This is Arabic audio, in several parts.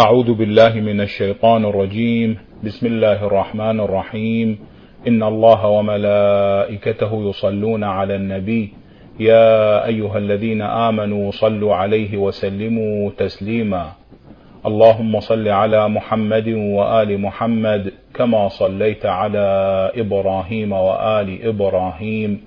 أعوذ بالله من الشيطان الرجيم. بسم الله الرحمن الرحيم. إن الله وملائكته يصلون على النبي. يا أيها الذين آمنوا صلوا عليه وسلموا تسليما. اللهم صل على محمد وآل محمد كما صليت على إبراهيم وآل إبراهيم.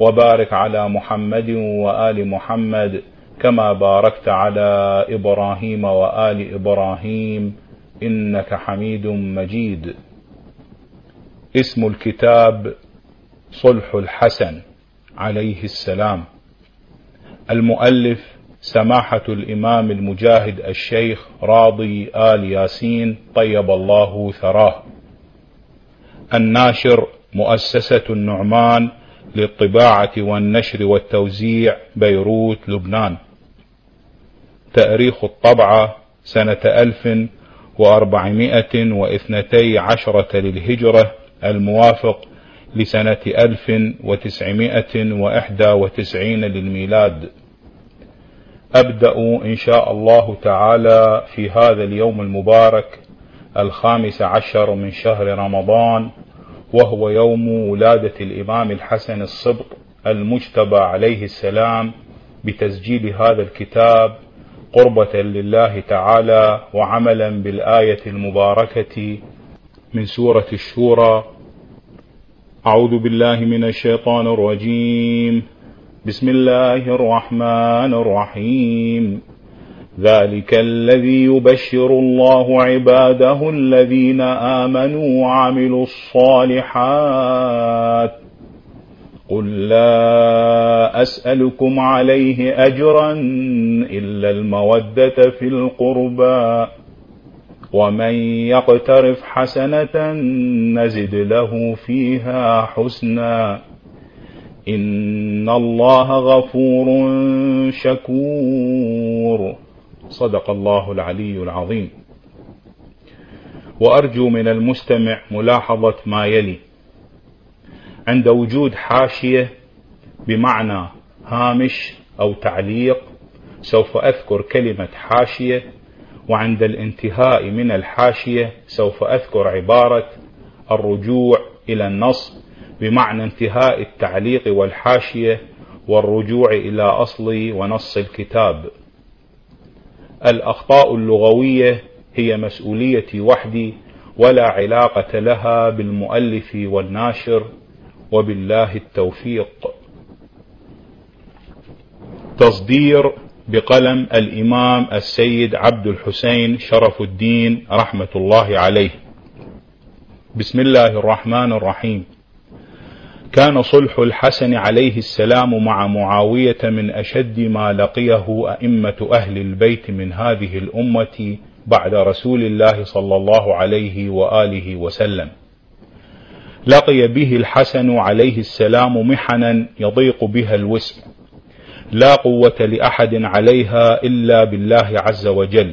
وبارك على محمد وآل محمد كما باركت على إبراهيم وآل إبراهيم إنك حميد مجيد. اسم الكتاب صلح الحسن عليه السلام. المؤلف سماحة الإمام المجاهد الشيخ راضي آل ياسين طيب الله ثراه. الناشر مؤسسة النعمان للطباعة والنشر والتوزيع بيروت لبنان. تأريخ الطبعة سنة ألف وأربعمائة واثنتي عشرة للهجرة الموافق لسنة ألف وتسعمائة وإحدى وتسعين للميلاد. أبدأ إن شاء الله تعالى في هذا اليوم المبارك الخامس عشر من شهر رمضان وهو يوم ولادة الإمام الحسن الصبط المجتبى عليه السلام بتسجيل هذا الكتاب قربة لله تعالى وعملا بالآية المباركة من سورة الشورى. أعوذ بالله من الشيطان الرجيم. بسم الله الرحمن الرحيم. ذلك الذي يبشر الله عباده الذين آمنوا وعملوا الصالحات قل لا أسألكم عليه أجرا إلا المودة في القربى ومن يقترف حسنة نزد له فيها حسنا إن الله غفور شكور. صدق الله العلي العظيم. وأرجو من المستمع ملاحظة ما يلي. عند وجود حاشية بمعنى هامش أو تعليق سوف أذكر كلمة حاشية وعند الانتهاء من الحاشية سوف أذكر عبارة الرجوع إلى النص بمعنى انتهاء التعليق والحاشية والرجوع إلى أصل ونص الكتاب. الأخطاء اللغوية هي مسؤوليتي وحدي ولا علاقة لها بالمؤلف والناشر وبالله التوفيق. تصدير بقلم الإمام السيد عبد الحسين شرف الدين رحمة الله عليه. بسم الله الرحمن الرحيم. كان صلح الحسن عليه السلام مع معاوية من أشد ما لقيه أئمة أهل البيت من هذه الأمة بعد رسول الله صلى الله عليه وآله وسلم. لقي به الحسن عليه السلام محنا يضيق بها الوسع لا قوة لأحد عليها إلا بالله عز وجل.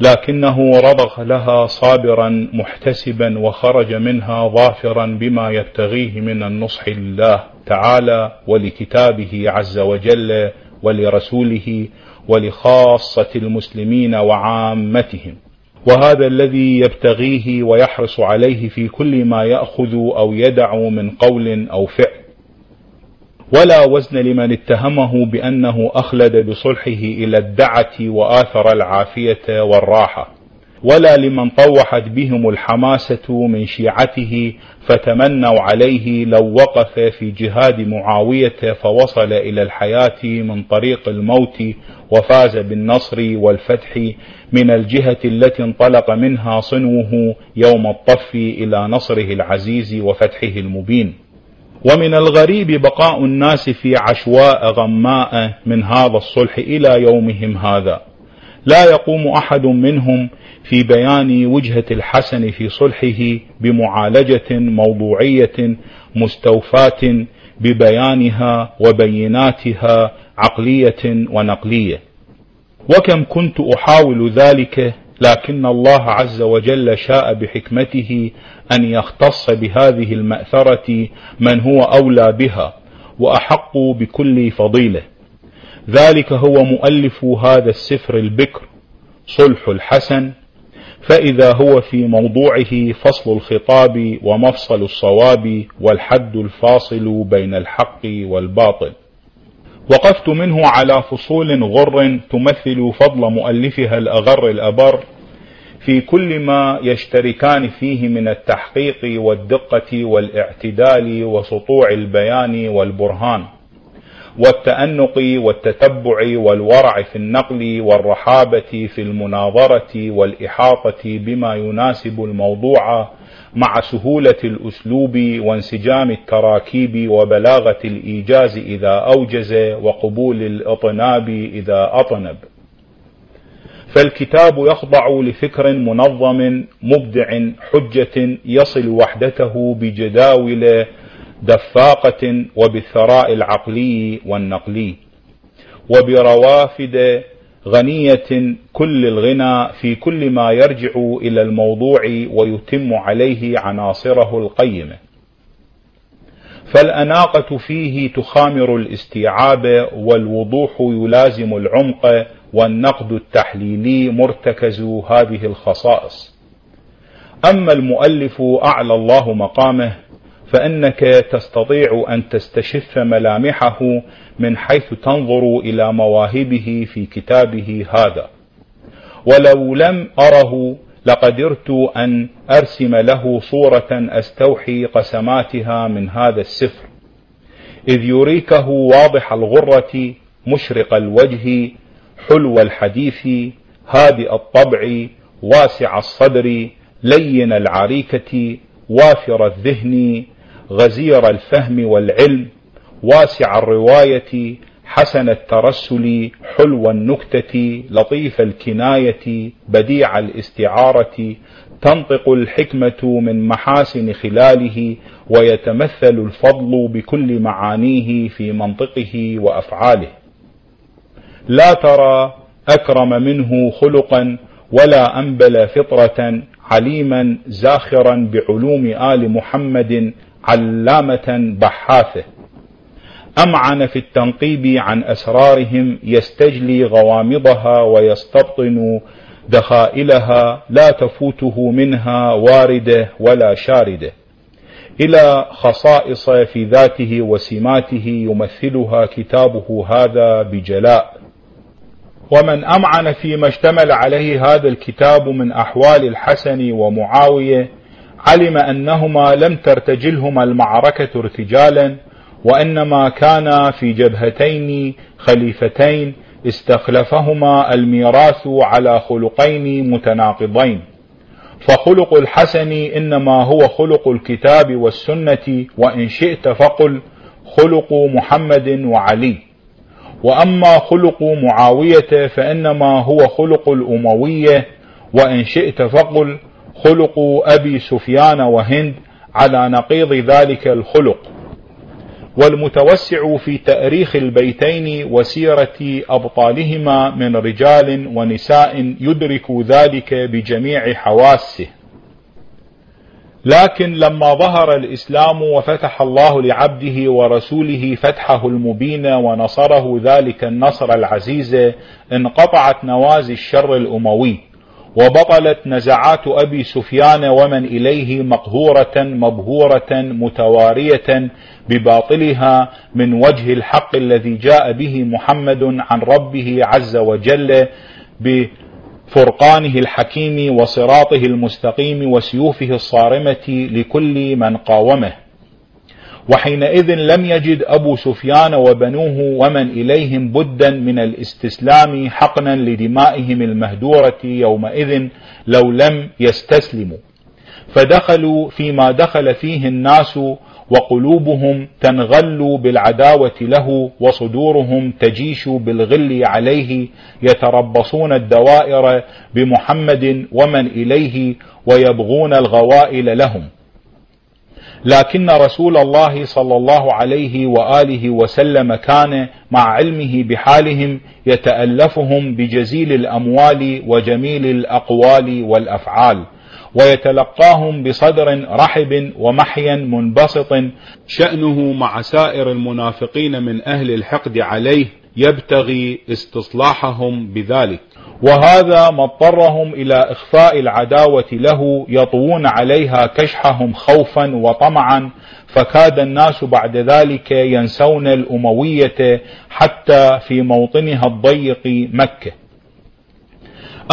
لكنه رضخ لها صابرا محتسبا وخرج منها ظافرا بما يبتغيه من النصح لله تعالى ولكتابه عز وجل ولرسوله ولخاصة المسلمين وعامتهم. وهذا الذي يبتغيه ويحرص عليه في كل ما يأخذ أو يدع من قول أو فعل. ولا وزن لمن اتهمه بأنه أخلد بصلحه إلى الدعة وآثر العافية والراحة. ولا لمن طوحت بهم الحماسة من شيعته فتمنوا عليه لو وقف في جهاد معاوية فوصل إلى الحياة من طريق الموت وفاز بالنصر والفتح من الجهة التي انطلق منها صنوه يوم الطف إلى نصره العزيز وفتحه المبين. ومن الغريب بقاء الناس في عشواء غماء من هذا الصلح إلى يومهم هذا. لا يقوم أحد منهم في بيان وجهة الحسن في صلحه بمعالجة موضوعية مستوفاة ببيانها وبيناتها عقلية ونقلية. وكم كنت أحاول ذلك لكن الله عز وجل شاء بحكمته أن يختص بهذه المأثرة من هو أولى بها وأحق بكل فضيلة. ذلك هو مؤلف هذا السفر البكر صلح الحسن. فإذا هو في موضوعه فصل الخطاب ومفصل الصواب والحد الفاصل بين الحق والباطل. وقفت منه على فصول غر تمثل فضل مؤلفها الأغر الأبر في كل ما يشتركان فيه من التحقيق والدقة والاعتدال وسطوع البيان والبرهان. والتأنق والتتبع والورع في النقل والرحابة في المناظرة والإحاطة بما يناسب الموضوع مع سهولة الأسلوب وانسجام التراكيب وبلاغة الإيجاز إذا أوجز وقبول الإطناب إذا أطنب. فالكتاب يخضع لفكر منظم مبدع حجة يصل وحدته بجداول دفاقة وبالثراء العقلي والنقلي وبروافد غنية كل الغنى في كل ما يرجع إلى الموضوع ويتم عليه عناصره القيمة. فالأناقة فيه تخامر الاستيعاب والوضوح يلازم العمق والنقد التحليلي مرتكز هذه الخصائص. أما المؤلف أعلى الله مقامه فإنك تستطيع أن تستشف ملامحه من حيث تنظر إلى مواهبه في كتابه هذا. ولو لم أره لقدرت أن أرسم له صورة أستوحي قسماتها من هذا السفر. إذ يريكه واضح الغرة مشرق الوجه حلو الحديث هادئ الطبع واسع الصدر لين العريكة وافر الذهن غزير الفهم والعلم واسع الرواية حسن الترسل حلو النكتة لطيف الكناية بديع الاستعارة تنطق الحكمة من محاسن خلاله ويتمثل الفضل بكل معانيه في منطقه وأفعاله. لا ترى أكرم منه خلقا ولا أنبل فطرة عليما زاخرا بعلوم آل محمد علامة بحاثة. أمعن في التنقيب عن أسرارهم يستجلي غوامضها ويستبطن دخائلها لا تفوته منها واردة ولا شاردة. إلى خصائص في ذاته وسماته يمثلها كتابه هذا بجلاء. ومن أمعن فيما اشتمل عليه هذا الكتاب من أحوال الحسن ومعاوية علم أنهما لم ترتجلهما المعركة ارتجالا وإنما كانا في جبهتين خليفتين استخلفهما الميراث على خلقين متناقضين. فخلق الحسن إنما هو خلق الكتاب والسنة وإن شئت فقل خلق محمد وعلي. وأما خلق معاوية فإنما هو خلق الأموية وإن شئت فقل خلق أبي سفيان وهند على نقيض ذلك الخلق والمتوسع في تأريخ البيتين وسيرة أبطالهما من رجال ونساء يدرك ذلك بجميع حواسه. لكن لما ظهر الإسلام وفتح الله لعبده ورسوله فتحه المبين ونصره ذلك النصر العزيز انقطعت نوازي الشر الأموي. وبطلت نزعات أبي سفيان ومن إليه مقهورة مبهورة متوارية بباطلها من وجه الحق الذي جاء به محمد عن ربه عز وجل بفرقانه الحكيم وصراطه المستقيم وسيوفه الصارمة لكل من قاومه. وحينئذ لم يجد أبو سفيان وبنوه ومن إليهم بدا من الاستسلام حقنا لدمائهم المهدورة يومئذ لو لم يستسلموا. فدخلوا فيما دخل فيه الناس وقلوبهم تنغل بالعداوة له وصدورهم تجيش بالغل عليه يتربصون الدوائر بمحمد ومن إليه ويبغون الغوائل لهم. لكن رسول الله صلى الله عليه وآله وسلم كان مع علمه بحالهم يتألفهم بجزيل الأموال وجميل الأقوال والأفعال ويتلقاهم بصدر رحب ومحيا منبسط شأنه مع سائر المنافقين من أهل الحقد عليه يبتغي استصلاحهم بذلك. وهذا ما اضطرهم إلى إخفاء العداوة له يطوون عليها كشحهم خوفا وطمعا فكاد الناس بعد ذلك ينسون الأموية حتى في موطنها الضيق مكة.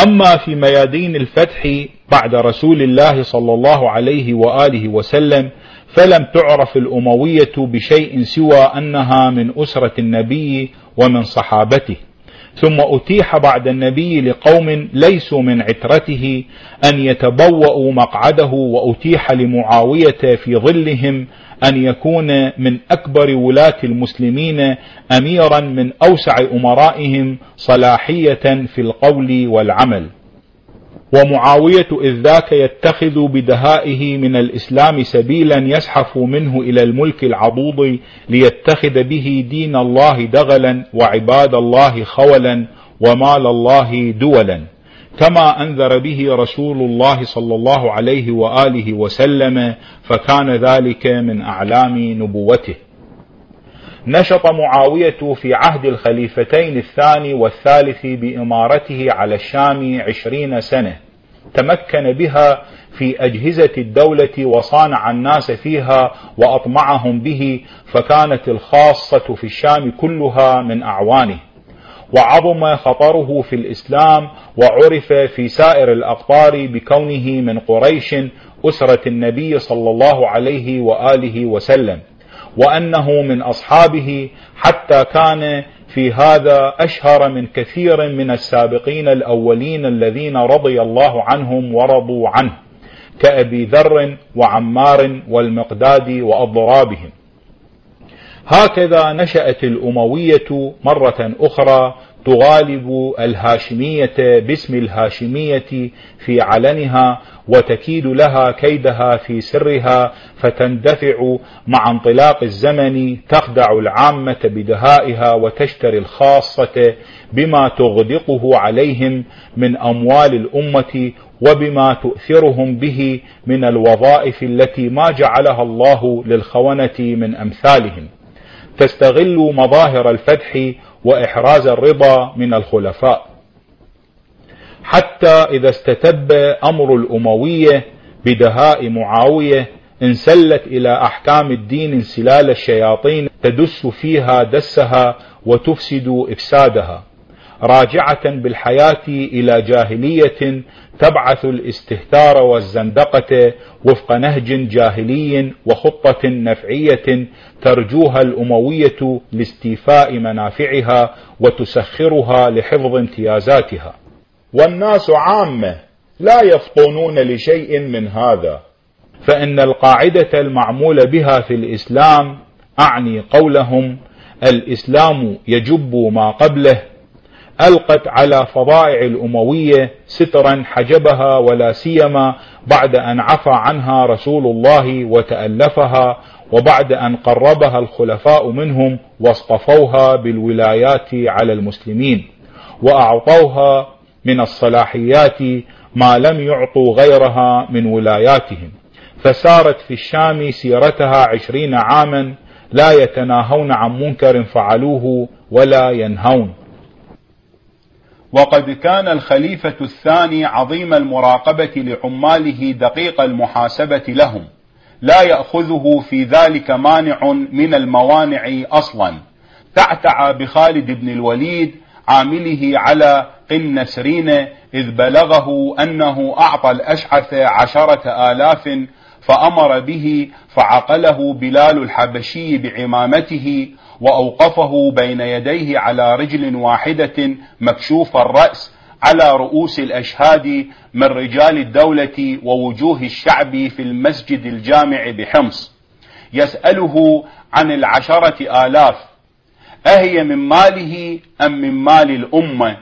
أما في ميادين الفتح بعد رسول الله صلى الله عليه وآله وسلم فلم تعرف الأموية بشيء سوى أنها من أسرة النبي ومن صحابته. ثم أتيح بعد النبي لقوم ليسوا من عترته أن يتبوأوا مقعده وأتيح لمعاوية في ظلهم أن يكون من أكبر ولاة المسلمين أميرا من أوسع أمرائهم صلاحية في القول والعمل. ومعاوية إذ ذاك يتخذ بدهائه من الإسلام سبيلا يزحف منه إلى الملك العضوض ليتخذ به دين الله دغلا وعباد الله خولا ومال الله دولا. كما أنذر به رسول الله صلى الله عليه وآله وسلم فكان ذلك من أعلام نبوته. نشط معاوية في عهد الخليفتين الثاني والثالث بإمارته على الشام عشرين سنة تمكن بها في أجهزة الدولة وصانع الناس فيها وأطمعهم به فكانت الخاصة في الشام كلها من أعوانه. وعظم خطره في الإسلام وعرف في سائر الأقطار بكونه من قريش أسرة النبي صلى الله عليه وآله وسلم. وأنه من أصحابه حتى كان في هذا أشهر من كثير من السابقين الأولين الذين رضي الله عنهم ورضوا عنه كأبي ذر وعمار والمقداد وأضرابهم. هكذا نشأت الأموية مرة أخرى تغالب الهاشمية باسم الهاشمية في علنها وتكيد لها كيدها في سرها فتندفع مع انطلاق الزمن تخدع العامة بدهائها وتشتري الخاصة بما تغدقه عليهم من أموال الأمة وبما تؤثرهم به من الوظائف التي ما جعلها الله للخونة من أمثالهم. تستغل مظاهر الفتح وإحراز الرضا من الخلفاء. حتى إذا استتب أمر الأموية بدهاء معاوية انسلت إلى أحكام الدين انسلال الشياطين تدس فيها دسها وتفسد إفسادها راجعة بالحياة إلى جاهلية تبعث الاستهتار والزندقة وفق نهج جاهلي وخطة نفعية ترجوها الأموية لاستيفاء منافعها وتسخرها لحفظ امتيازاتها. والناس عامة لا يفطنون لشيء من هذا فإن القاعدة المعمول بها في الإسلام أعني قولهم الإسلام يجب ما قبله ألقت على فضائع الأموية سترا حجبها ولا سيما بعد أن عفى عنها رسول الله وتألفها وبعد أن قربها الخلفاء منهم واصطفوها بالولايات على المسلمين وأعطوها من الصلاحيات ما لم يعطوا غيرها من ولاياتهم. فسارت في الشام سيرتها عشرين عاما لا يتناهون عن منكر فعلوه ولا ينهون. وقد كان الخليفة الثاني عظيم المراقبة لعماله دقيق المحاسبة لهم لا يأخذه في ذلك مانع من الموانع أصلا. تعتعى بخالد بن الوليد عامله على قن سرين إذ بلغه أنه أعطى الأشعث عشرة آلاف فأمر به فعقله بلال الحبشي بعمامته وأوقفه بين يديه على رجل واحدة مكشوف الرأس على رؤوس الأشهاد من رجال الدولة ووجوه الشعب في المسجد الجامع بحمص. يسأله عن العشرة آلاف أهي من ماله أم من مال الأمة؟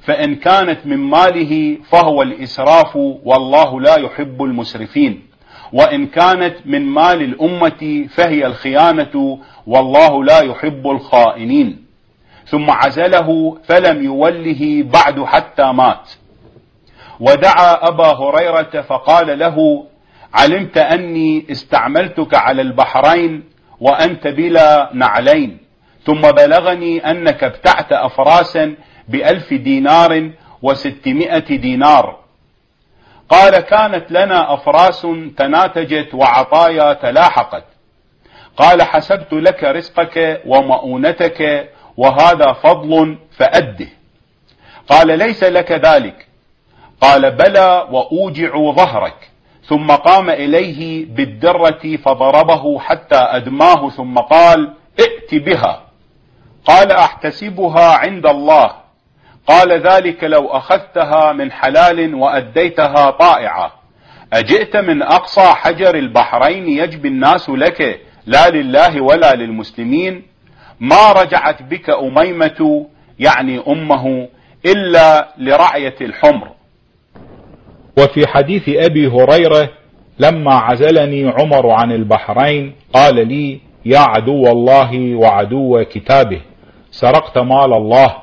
فإن كانت من ماله فهو الإسراف والله لا يحب المسرفين. وإن كانت من مال الأمة فهي الخيانة والله لا يحب الخائنين. ثم عزله فلم يوله بعد حتى مات. ودعا أبا هريرة فقال له علمت أني استعملتك على البحرين وأنت بلا نعلين. ثم بلغني أنك ابتعت أفراسا بألف دينار وستمائة دينار. قال كانت لنا أفراس تناتجت وعطايا تلاحقت. قال حسبت لك رزقك ومؤونتك وهذا فضل فأده. قال ليس لك ذلك. قال بلى وأوجع ظهرك. ثم قام إليه بالدرة فضربه حتى أدماه ثم قال ائت بها. قال أحتسبها عند الله. قال ذلك لو أخذتها من حلال وأديتها طائعة. أجئت من أقصى حجر البحرين يجبي الناس لك لا لله ولا للمسلمين. ما رجعت بك أميمة يعني أمه إلا لرعية الحمر. وفي حديث أبي هريرة لما عزلني عمر عن البحرين قال لي يا عدو الله وعدو كتابه سرقت مال الله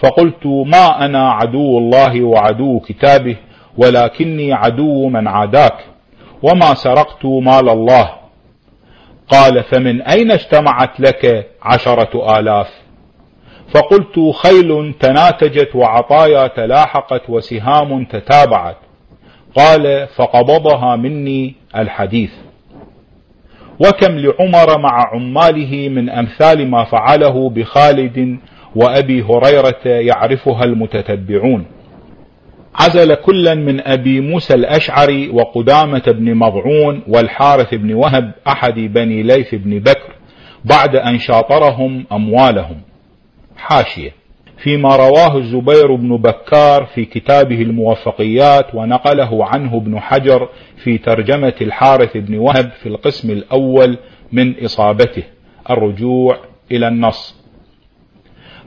فقلت ما أنا عدو الله وعدو كتابه ولكني عدو من عاداك وما سرقت مال الله. قال فمن أين اجتمعت لك عشرة آلاف؟ فقلت خيل تناتجت وعطايا تلاحقت وسهام تتابعت. قال فقبضها مني الحديث. وكم لعمر مع عماله من أمثال ما فعله بخالد وأبي هريرة يعرفها المتتبعون. عزل كلا من أبي موسى الأشعري وقدامة بن مضعون والحارث بن وهب أحد بني ليث بن بكر بعد أن شاطرهم أموالهم. حاشية. فيما رواه الزبير بن بكار في كتابه الموفقيات ونقله عنه ابن حجر في ترجمة الحارث بن وهب في القسم الأول من إصابته. الرجوع إلى النص.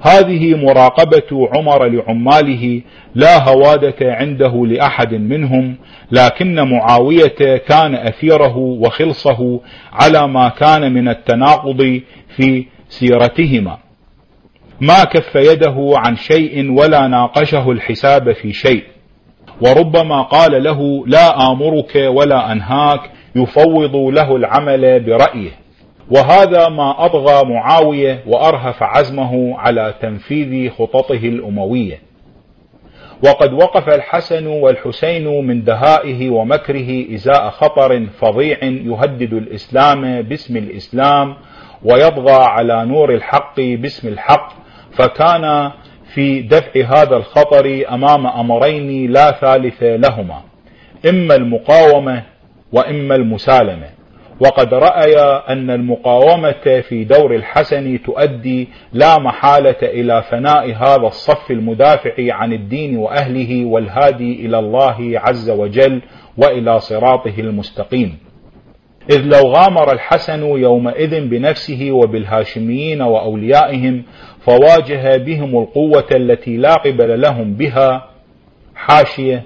هذه مراقبة عمر لعماله لا هوادة عنده لأحد منهم لكن معاوية كان أثيره وخلصه على ما كان من التناقض في سيرتهما. ما كف يده عن شيء ولا ناقشه الحساب في شيء. وربما قال له لا آمرك ولا أنهاك يفوض له العمل برأيه. وهذا ما أضغى معاوية وأرهف عزمه على تنفيذ خططه الأموية. وقد وقف الحسن والحسين من دهائه ومكره إزاء خطر فظيع يهدد الإسلام باسم الإسلام ويضغى على نور الحق باسم الحق فكان في دفع هذا الخطر أمام أمرين لا ثالث لهما إما المقاومة وإما المسالمة. وقد رأي أن المقاومة في دور الحسن تؤدي لا محالة إلى فناء هذا الصف المدافع عن الدين وأهله والهادي إلى الله عز وجل وإلى صراطه المستقيم. إذ لو غامر الحسن يومئذ بنفسه وبالهاشميين وأوليائهم فواجه بهم القوة التي لا قبل لهم بها حاشية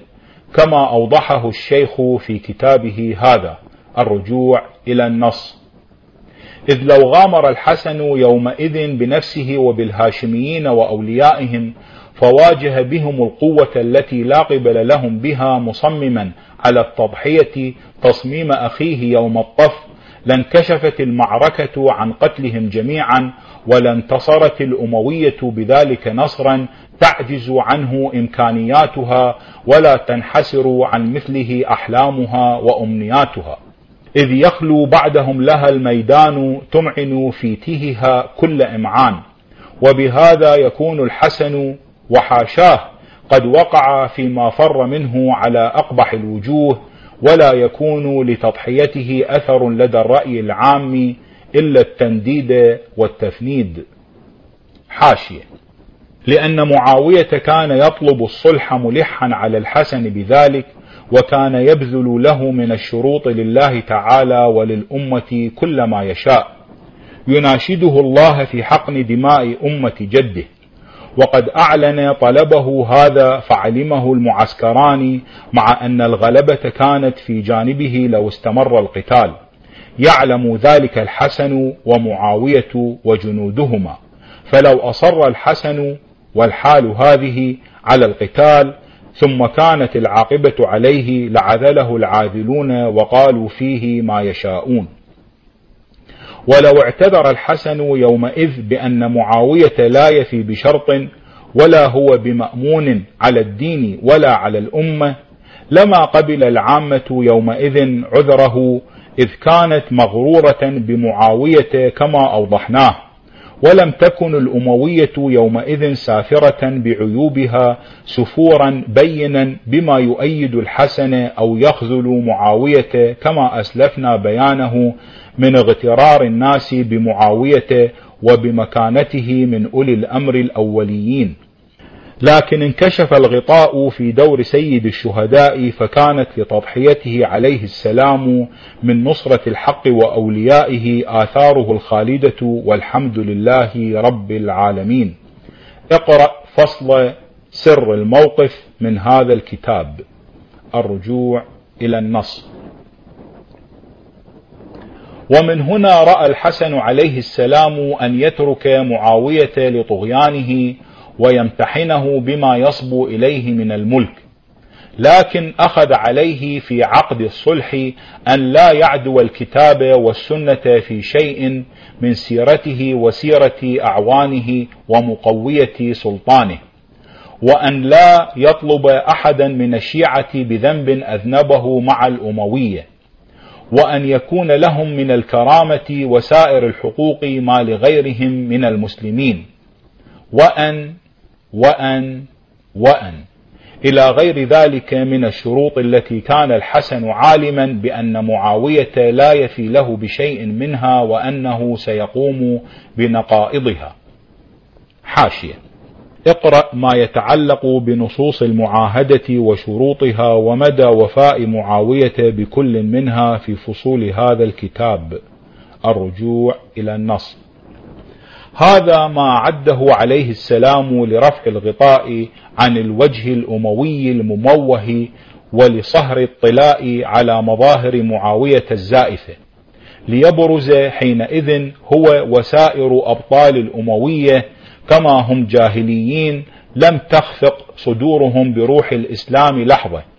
كما أوضحه الشيخ في كتابه هذا الرجوع إلى النص إذ لو غامر الحسن يومئذ بنفسه وبالهاشميين وأوليائهم فواجه بهم القوة التي لا قبل لهم بها مصمما على التضحية تصميم أخيه يوم الطف. لانكشفت المعركة عن قتلهم جميعا ولانتصرت الأموية بذلك نصرا تعجز عنه إمكانياتها ولا تنحسر عن مثله أحلامها وأمنياتها. إذ يخلو بعدهم لها الميدان تمعن في تيهها كل إمعان. وبهذا يكون الحسن وحاشاه قد وقع فيما فر منه على أقبح الوجوه ولا يكون لتضحيته أثر لدى الرأي العام إلا التنديد والتفنيد. حاشية. لأن معاوية كان يطلب الصلح ملحا على الحسن بذلك وكان يبذل له من الشروط لله تعالى وللأمة كل ما يشاء. يناشده الله في حقن دماء أمة جده. وقد أعلن طلبه هذا فعلمه المعسكران مع أن الغلبة كانت في جانبه لو استمر القتال. يعلم ذلك الحسن ومعاوية وجنودهما. فلو أصر الحسن والحال هذه على القتال ثم كانت العاقبة عليه لعذله العاذلون وقالوا فيه ما يشاءون. ولو اعتذر الحسن يومئذ بأن معاوية لا يفي بشرط ولا هو بمأمون على الدين ولا على الأمة لما قبل العامة يومئذ عذره إذ كانت مغرورة بمعاوية كما أوضحناه. ولم تكن الأموية يومئذ سافرة بعيوبها سفورا بينا بما يؤيد الحسن أو يخذل معاوية كما أسلفنا بيانه من اغترار الناس بمعاوية وبمكانته من أولي الأمر الأوليين. لكن انكشف الغطاء في دور سيد الشهداء فكانت لتضحيته عليه السلام من نصرة الحق وأوليائه آثاره الخالدة والحمد لله رب العالمين. اقرأ فصل سر الموقف من هذا الكتاب. الرجوع إلى النص ومن هنا رأى الحسن عليه السلام أن يترك معاوية لطغيانه ويمتحنه بما يصبو إليه من الملك. لكن أخذ عليه في عقد الصلح أن لا يعدو الكتاب والسنة في شيء من سيرته وسيرة أعوانه ومقوية سلطانه وأن لا يطلب أحدا من الشيعة بذنب أذنبه مع الأموية وأن يكون لهم من الكرامة وسائر الحقوق ما لغيرهم من المسلمين وأن وأن وأن. إلى غير ذلك من الشروط التي كان الحسن عالما بأن معاوية لا يفي له بشيء منها وأنه سيقوم بنقائضها. حاشية. اقرأ ما يتعلق بنصوص المعاهدة وشروطها ومدى وفاء معاوية بكل منها في فصول هذا الكتاب. الرجوع إلى النص. هذا ما عده عليه السلام لرفع الغطاء عن الوجه الأموي المموه ولصهر الطلاء على مظاهر معاوية الزائفة. ليبرز حينئذ هو وسائر أبطال الأموية كما هم جاهليين لم تخفق صدورهم بروح الإسلام لحظة.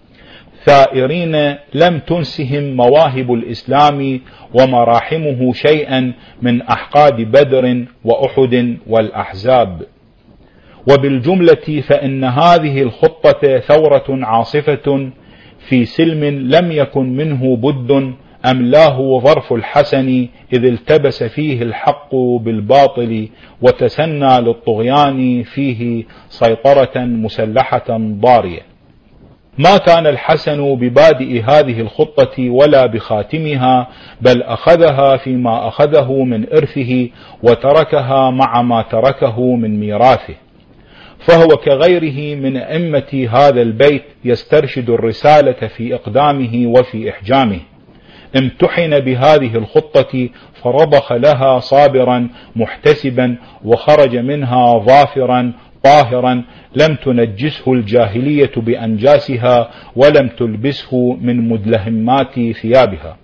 ثائرين لم تنسهم مواهب الإسلام ومراحمه شيئا من أحقاد بدر وأحد والأحزاب. وبالجملة فإن هذه الخطة ثورة عاصفة في سلم لم يكن منه بد أملاه ظرف الحسن إذ التبس فيه الحق بالباطل وتسنى للطغيان فيه سيطرة مسلحة ضارية. ما كان الحسن ببادئ هذه الخطة ولا بخاتمها بل أخذها فيما أخذه من إرثه وتركها مع ما تركه من ميراثه. فهو كغيره من أئمة هذا البيت يسترشد الرسالة في إقدامه وفي إحجامه. امتحن بهذه الخطة فرضخ لها صابرا محتسبا وخرج منها ظافرا طاهرا لم تنجسه الجاهلية بأنجاسها ولم تلبسه من مدلهمات ثيابها.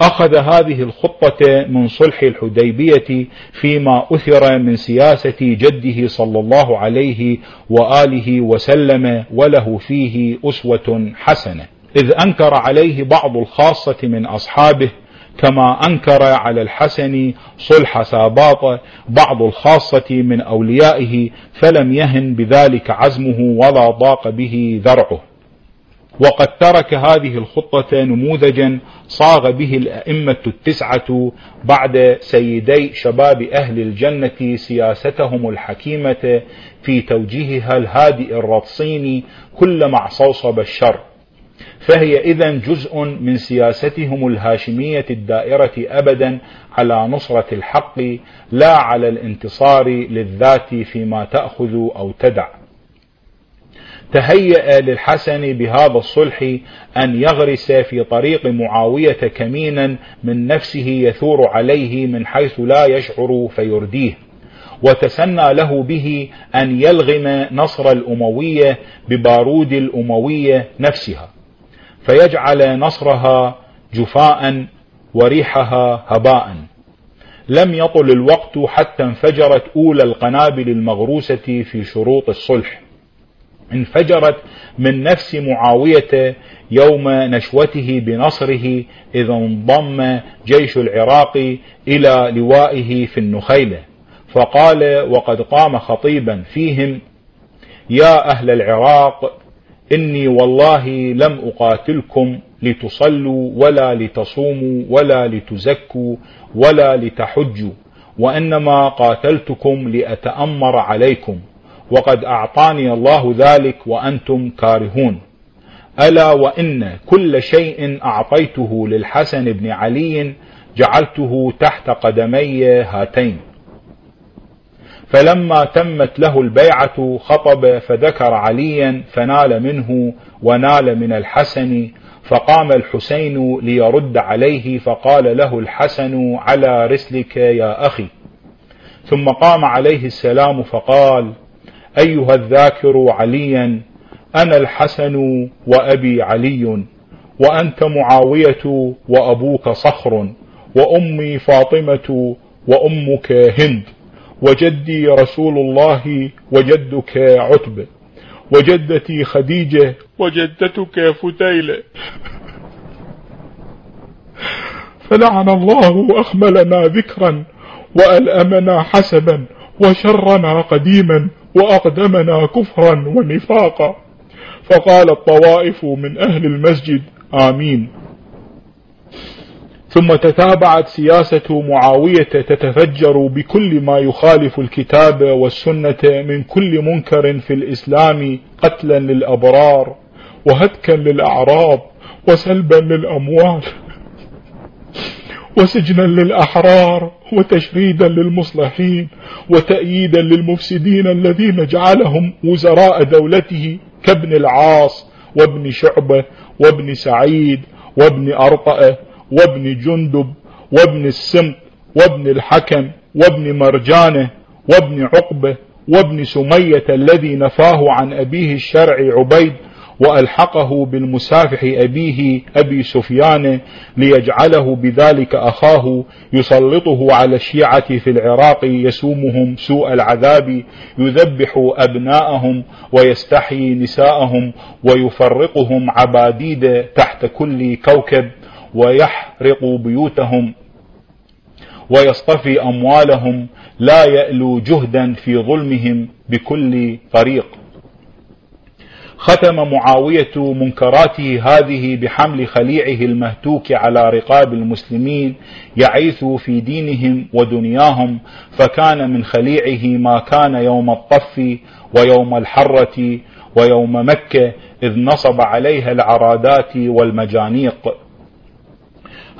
أخذ هذه الخطة من صلح الحديبية فيما أثر من سياسة جده صلى الله عليه وآله وسلم وله فيه أسوة حسنة. إذ أنكر عليه بعض الخاصة من أصحابه كما أنكر على الحسن صلح ساباط بعض الخاصة من أوليائه فلم يهن بذلك عزمه ولا ضاق به ذرعه. وقد ترك هذه الخطة نموذجا صاغ به الأئمة التسعة بعد سيدي شباب أهل الجنة سياستهم الحكيمة في توجيهها الهادئ الرصين كل معصوصب الشر. فهي إذا جزء من سياستهم الهاشمية الدائرة أبدا على نصرة الحق لا على الانتصار للذات فيما تأخذ أو تدع. تهيأ للحسن بهذا الصلح أن يغرس في طريق معاوية كمينا من نفسه يثور عليه من حيث لا يشعر فيرديه. وتسنى له به أن يلغم نصر الأموية ببارود الأموية نفسها. فيجعل نصرها جفاء وريحها هباء. لم يطل الوقت حتى انفجرت أولى القنابل المغروسة في شروط الصلح. انفجرت من نفس معاوية يوم نشوته بنصره إذا انضم جيش العراق إلى لوائه في النخيلة فقال وقد قام خطيبا فيهم يا أهل العراق إني والله لم أقاتلكم لتصلوا ولا لتصوموا ولا لتزكوا ولا لتحجوا وإنما قاتلتكم لأتأمر عليكم وقد أعطاني الله ذلك وأنتم كارهون. ألا وإن كل شيء أعطيته للحسن بن علي جعلته تحت قدمي هاتين. فلما تمت له البيعة خطب فذكر عليا فنال منه ونال من الحسن فقام الحسين ليرد عليه فقال له الحسن على رسلك يا أخي. ثم قام عليه السلام فقال أيها الذاكر عليا أنا الحسن وأبي علي وأنت معاوية وأبوك صخر وأمي فاطمة وأمك هند. وجدي رسول الله وجدك عتبة وجدتي خديجة. وجدتك فتيلة فلعن الله أخملنا ذكرا وألأمنا حسبا وشرنا قديما وأقدمنا كفرا ونفاقا. فقال الطوائف من أهل المسجد آمين. ثم تتابعت سياسة معاوية تتفجر بكل ما يخالف الكتاب والسنة من كل منكر في الإسلام قتلا للأبرار وهتكا للأعراض وسلبا للأموال وسجنا للأحرار وتشريدا للمصلحين وتأييدا للمفسدين الذين جعلهم وزراء دولته كابن العاص وابن شعبة وابن سعيد وابن أرطأة وابن جندب وابن السمط وابن الحكم وابن مرجانة وابن عقبة وابن سمية الذي نفاه عن أبيه الشرع عبيد وألحقه بالمسافح أبيه أبي سفيان ليجعله بذلك أخاه يسلطه على الشيعة في العراق يسومهم سوء العذاب يذبح أبناءهم ويستحيي نساءهم ويفرقهم عباديد تحت كل كوكب. ويحرق بيوتهم ويصطفي أموالهم لا يألو جهدا في ظلمهم بكل طريق. ختم معاوية منكراته هذه بحمل خليعه المهتوك على رقاب المسلمين يعيث في دينهم ودنياهم فكان من خليعه ما كان يوم الطف ويوم الحرة ويوم مكة إذ نصب عليها العرادات والمجانيق.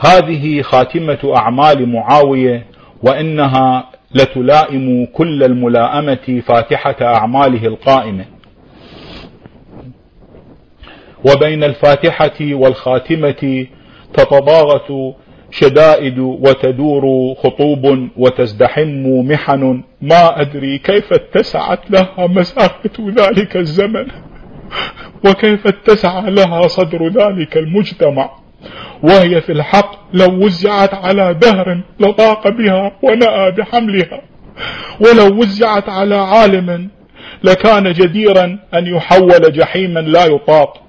هذه خاتمة أعمال معاوية وإنها لتلائم كل الملائمة فاتحة أعماله القائمة. وبين الفاتحة والخاتمة تتضاغط شدائد وتدور خطوب وتزدحم محن. ما أدري كيف اتسعت لها مسافة ذلك الزمن وكيف اتسع لها صدر ذلك المجتمع. وهي في الحق لو وزعت على دهر لطاق بها ونأى بحملها. ولو وزعت على عالم لكان جديرا أن يحول جحيما لا يطاق.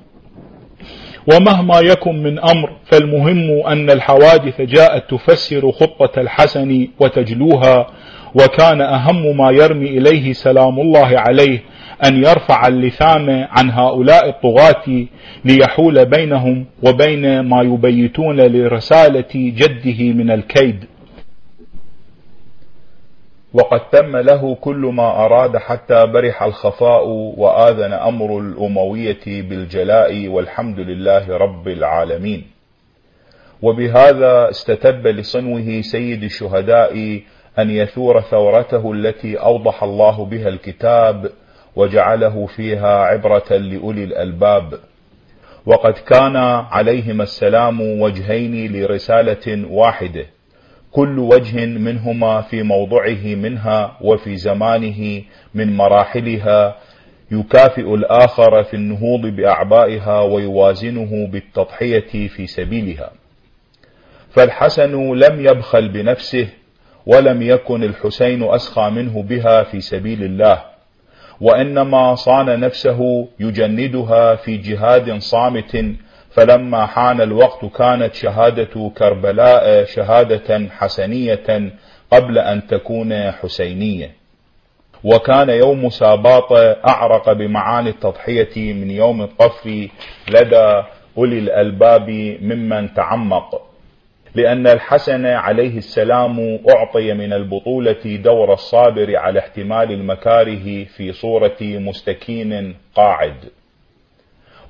ومهما يكن من أمر فالمهم أن الحوادث جاءت تفسر خطة الحسن وتجلوها وكان أهم ما يرمي إليه سلام الله عليه أن يرفع اللثام عن هؤلاء الطغاة ليحول بينهم وبين ما يبيتون لرسالة جده من الكيد. وقد تم له كل ما أراد حتى برح الخفاء وآذن أمر الأموية بالجلاء والحمد لله رب العالمين. وبهذا استتب لصنوه سيد الشهداء أن يثور ثورته التي أوضح الله بها الكتاب وجعله فيها عبرة لأولي الألباب. وقد كان عليهما السلام وجهين لرسالة واحدة كل وجه منهما في موضعه منها وفي زمانه من مراحلها يكافئ الآخر في النهوض بأعبائها ويوازنه بالتضحية في سبيلها. فالحسن لم يبخل بنفسه ولم يكن الحسين أسخى منه بها في سبيل الله. وإنما صان نفسه يجندها في جهاد صامت فلما حان الوقت كانت شهادة كربلاء شهادة حسنية قبل أن تكون حسينية. وكان يوم ساباط أعرق بمعاني التضحية من يوم الطف لدى أولي الألباب ممن تعمق. لأن الحسن عليه السلام أعطي من البطولة دور الصابر على احتمال المكاره في صورة مستكين قاعد.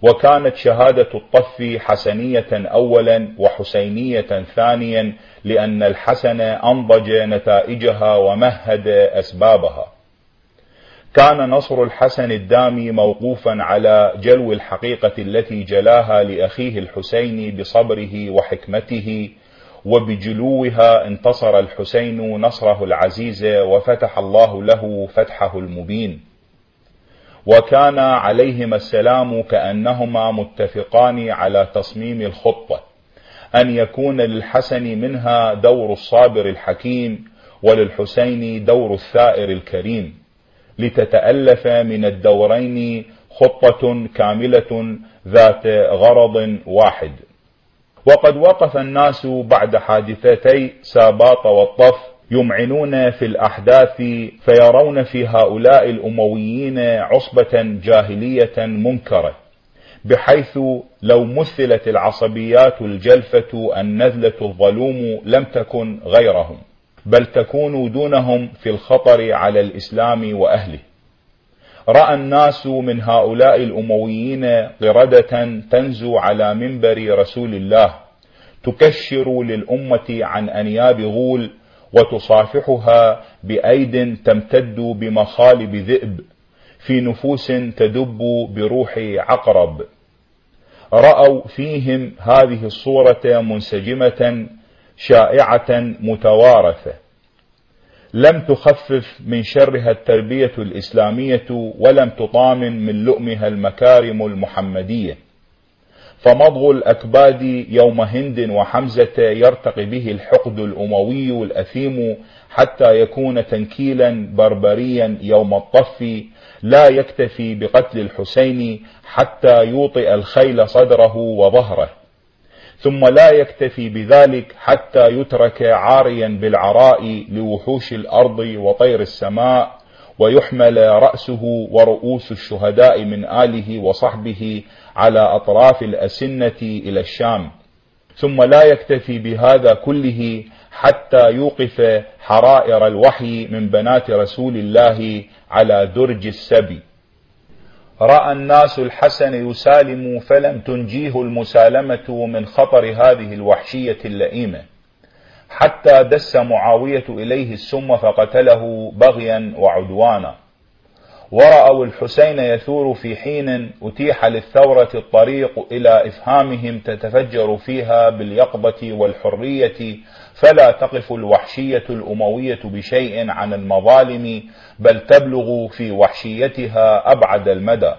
وكانت شهادة الطف حسنية أولا وحسينية ثانيا لأن الحسن أنضج نتائجها ومهد أسبابها. كان نصر الحسن الدامي موقوفا على جلو الحقيقة التي جلاها لأخيه الحسين بصبره وحكمته وبجلوها انتصر الحسين نصره العزيز وفتح الله له فتحه المبين. وكان عليهما السلام كأنهما متفقان على تصميم الخطة أن يكون للحسن منها دور الصابر الحكيم وللحسين دور الثائر الكريم لتتألف من الدورين خطة كاملة ذات غرض واحد. وقد وقف الناس بعد حادثتي ساباط والطف يمعنون في الأحداث فيرون في هؤلاء الأمويين عصبة جاهلية منكرة بحيث لو مثلت العصبيات الجلفة النذلة الظلوم لم تكن غيرهم بل تكون دونهم في الخطر على الإسلام وأهله. رأى الناس من هؤلاء الأمويين قردة تنزو على منبر رسول الله تكشر للأمة عن أنياب غول وتصافحها بأيد تمتد بمخالب ذئب في نفوس تدب بروح عقرب. رأوا فيهم هذه الصورة منسجمة شائعة متوارثة. لم تخفف من شرها التربية الإسلامية ولم تطامن من لؤمها المكارم المحمدية. فمضغ الأكباد يوم هند وحمزة يرتقي به الحقد الأموي الأثيم حتى يكون تنكيلا بربريا يوم الطف لا يكتفي بقتل الحسين حتى يوطئ الخيل صدره وظهره. ثم لا يكتفي بذلك حتى يترك عاريا بالعراء لوحوش الأرض وطير السماء ويحمل رأسه ورؤوس الشهداء من آله وصحبه على أطراف الأسنة إلى الشام. ثم لا يكتفي بهذا كله حتى يوقف حرائر الوحي من بنات رسول الله على درج السبي. رأى الناس الحسن يسالم فلم تنجيه المسالمة من خطر هذه الوحشية اللئيمة. حتى دس معاوية إليه السم فقتله بغيا وعدوانا. ورأوا الحسين يثور في حين أتيح للثورة الطريق إلى إفهامهم تتفجر فيها باليقظة والحرية فلا تقف الوحشية الأموية بشيء عن المظالم بل تبلغ في وحشيتها أبعد المدى.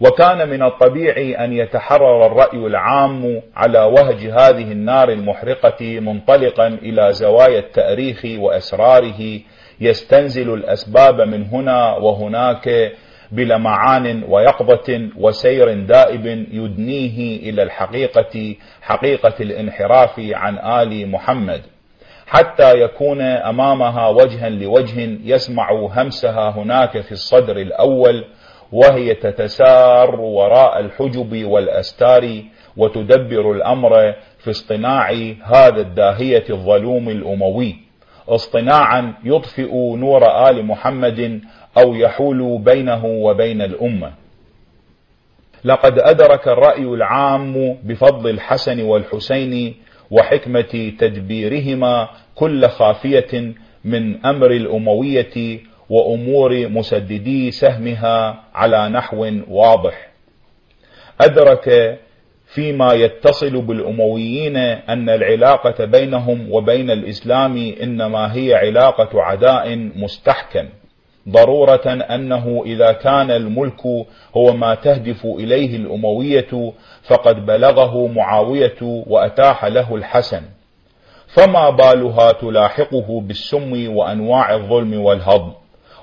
وكان من الطبيعي أن يتحرر الرأي العام على وهج هذه النار المحرقة منطلقا إلى زوايا التأريخ وأسراره يستنزل الأسباب من هنا وهناك بلمعان ويقظة وسير دائب يدنيه إلى الحقيقة حقيقة الانحراف عن آل محمد. حتى يكون أمامها وجها لوجه يسمع همسها هناك في الصدر الأول وهي تتسار وراء الحجب والأستار وتدبر الأمر في اصطناع هذا الداهية الظلوم الأموي. اصطناعا يطفئ نور آل محمد أو يحول بينه وبين الأمة. لقد أدرك الرأي العام بفضل الحسن والحسين وحكمة تدبيرهما كل خافية من أمر الأموية وأمور مسددي سهمها على نحو واضح. أدرك فيما يتصل بالأمويين أن العلاقة بينهم وبين الإسلام إنما هي علاقة عداء مستحكم. ضرورة أنه إذا كان الملك هو ما تهدف إليه الأموية فقد بلغه معاوية وأتاح له الحسن. فما بالها تلاحقه بالسم وأنواع الظلم والهضم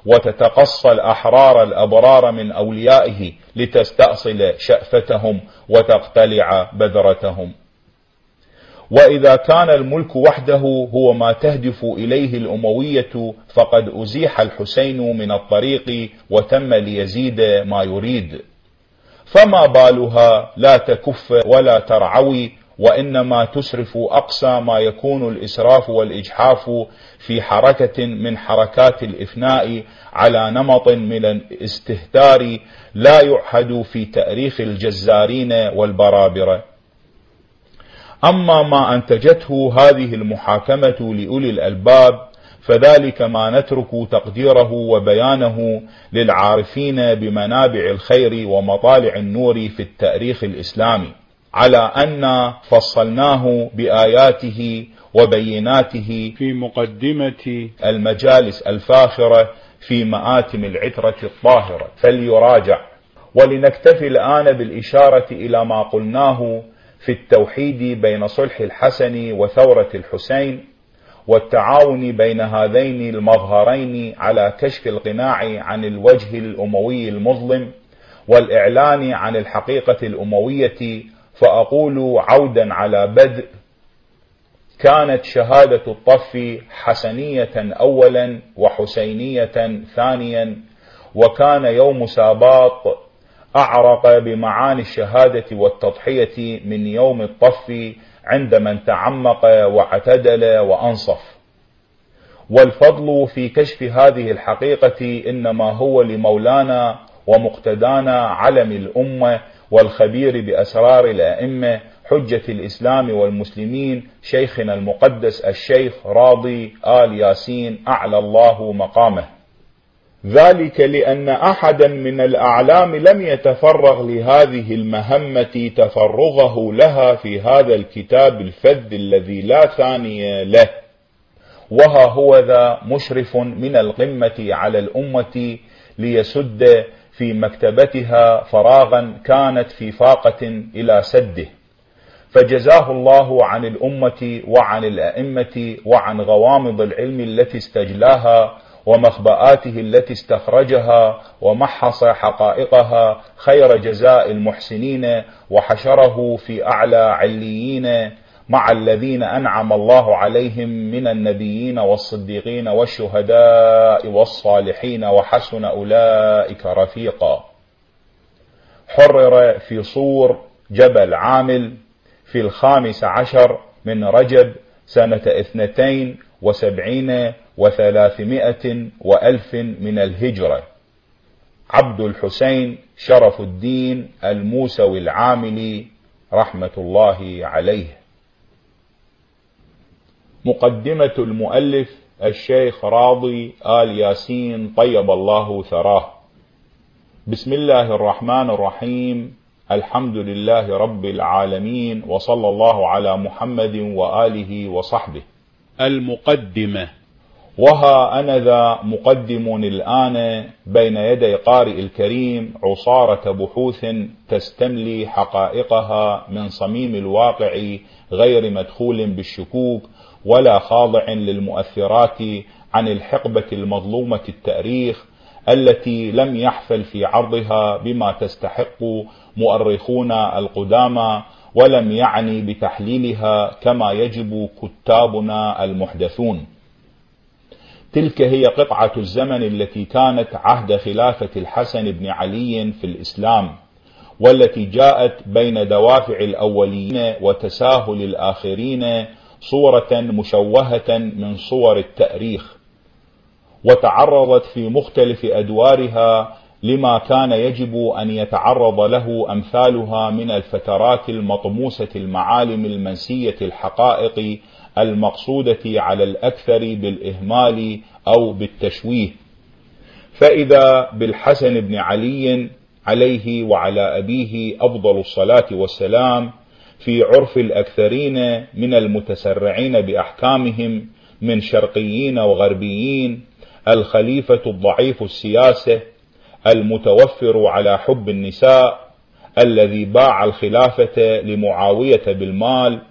وتتقصى الأحرار الأبرار من أوليائه لتستأصل شأفتهم وتقتلع بذرتهم. وإذا كان الملك وحده هو ما تهدف إليه الأموية فقد أزيح الحسين من الطريق وتم ليزيد ما يريد. فما بالها لا تكف ولا ترعوي وإنما تسرف أقصى ما يكون الإسراف والإجحاف في حركة من حركات الإفناء على نمط من الاستهتار لا يعهد في تأريخ الجزارين والبرابرة أما ما أنتجته هذه المحاكمة لأولي الألباب فذلك ما نترك تقديره وبيانه للعارفين بمنابع الخير ومطالع النور في التأريخ الإسلامي على أن فصلناه بآياته وبيناته في مقدمة المجالس الفاخرة في مآتم العترة الطاهرة. فليراجع. ولنكتفي الآن بالإشارة إلى ما قلناه في التوحيد بين صلح الحسن وثورة الحسين والتعاون بين هذين المظهرين على كشف القناع عن الوجه الأموي المظلم والإعلان عن الحقيقة الأموية فأقول عودا على بدء كانت شهادة الطف حسنية أولا وحسينية ثانيا وكان يوم ساباط أعرق بمعاني الشهادة والتضحية من يوم الطف عند من تعمق واعتدل وأنصف. والفضل في كشف هذه الحقيقة إنما هو لمولانا ومقتدانا علم الأمة والخبير بأسرار الأئمة حجة الإسلام والمسلمين شيخنا المقدس الشيخ راضي آل ياسين أعلى الله مقامه. ذلك لأن أحدا من الأعلام لم يتفرغ لهذه المهمة تفرغه لها في هذا الكتاب الفذ الذي لا ثاني له وها هو ذا مشرف من القمة على الأمة ليسد في مكتبتها فراغا كانت في فاقة إلى سده. فجزاه الله عن الأمة وعن الأئمة وعن غوامض العلم التي استجلاها ومخبآته التي استخرجها ومحص حقائقها خير جزاء المحسنين وحشره في أعلى عليين مع الذين أنعم الله عليهم من النبيين والصديقين والشهداء والصالحين وحسن أولئك رفيقا. حرر في صور جبل عامل في الخامس عشر من رجب سنة اثنتين وسبعين وثلاثمائة وألف من الهجرة. عبد الحسين شرف الدين الموسوي العاملي رحمة الله عليه. مقدمة المؤلف الشيخ راضي آل ياسين طيب الله ثراه. بسم الله الرحمن الرحيم. الحمد لله رب العالمين وصلى الله على محمد وآله وصحبه. المقدمة. وها أنا ذا مقدم الآن بين يدي قارئ الكريم عصارة بحوث تستملي حقائقها من صميم الواقع غير مدخول بالشكوك ولا خاضع للمؤثرات عن الحقبة المظلومة التأريخ التي لم يحفل في عرضها بما تستحق مؤرخون القدامى ولم يعني بتحليلها كما يجب كتابنا المحدثون. تلك هي قطعة الزمن التي كانت عهد خلافة الحسن بن علي في الإسلام والتي جاءت بين دوافع الأولين وتساهل الآخرين صورة مشوهة من صور التأريخ وتعرضت في مختلف أدوارها لما كان يجب أن يتعرض له أمثالها من الفترات المطموسة المعالم المنسية الحقائق المقصودة على الأكثر بالإهمال أو بالتشويه. فإذا بالحسن بن علي عليه وعلى أبيه أفضل الصلاة والسلام في عرف الأكثرين من المتسرعين بأحكامهم من شرقيين وغربيين الخليفة الضعيف السياسة المتوفر على حب النساء الذي باع الخلافة لمعاوية بالمال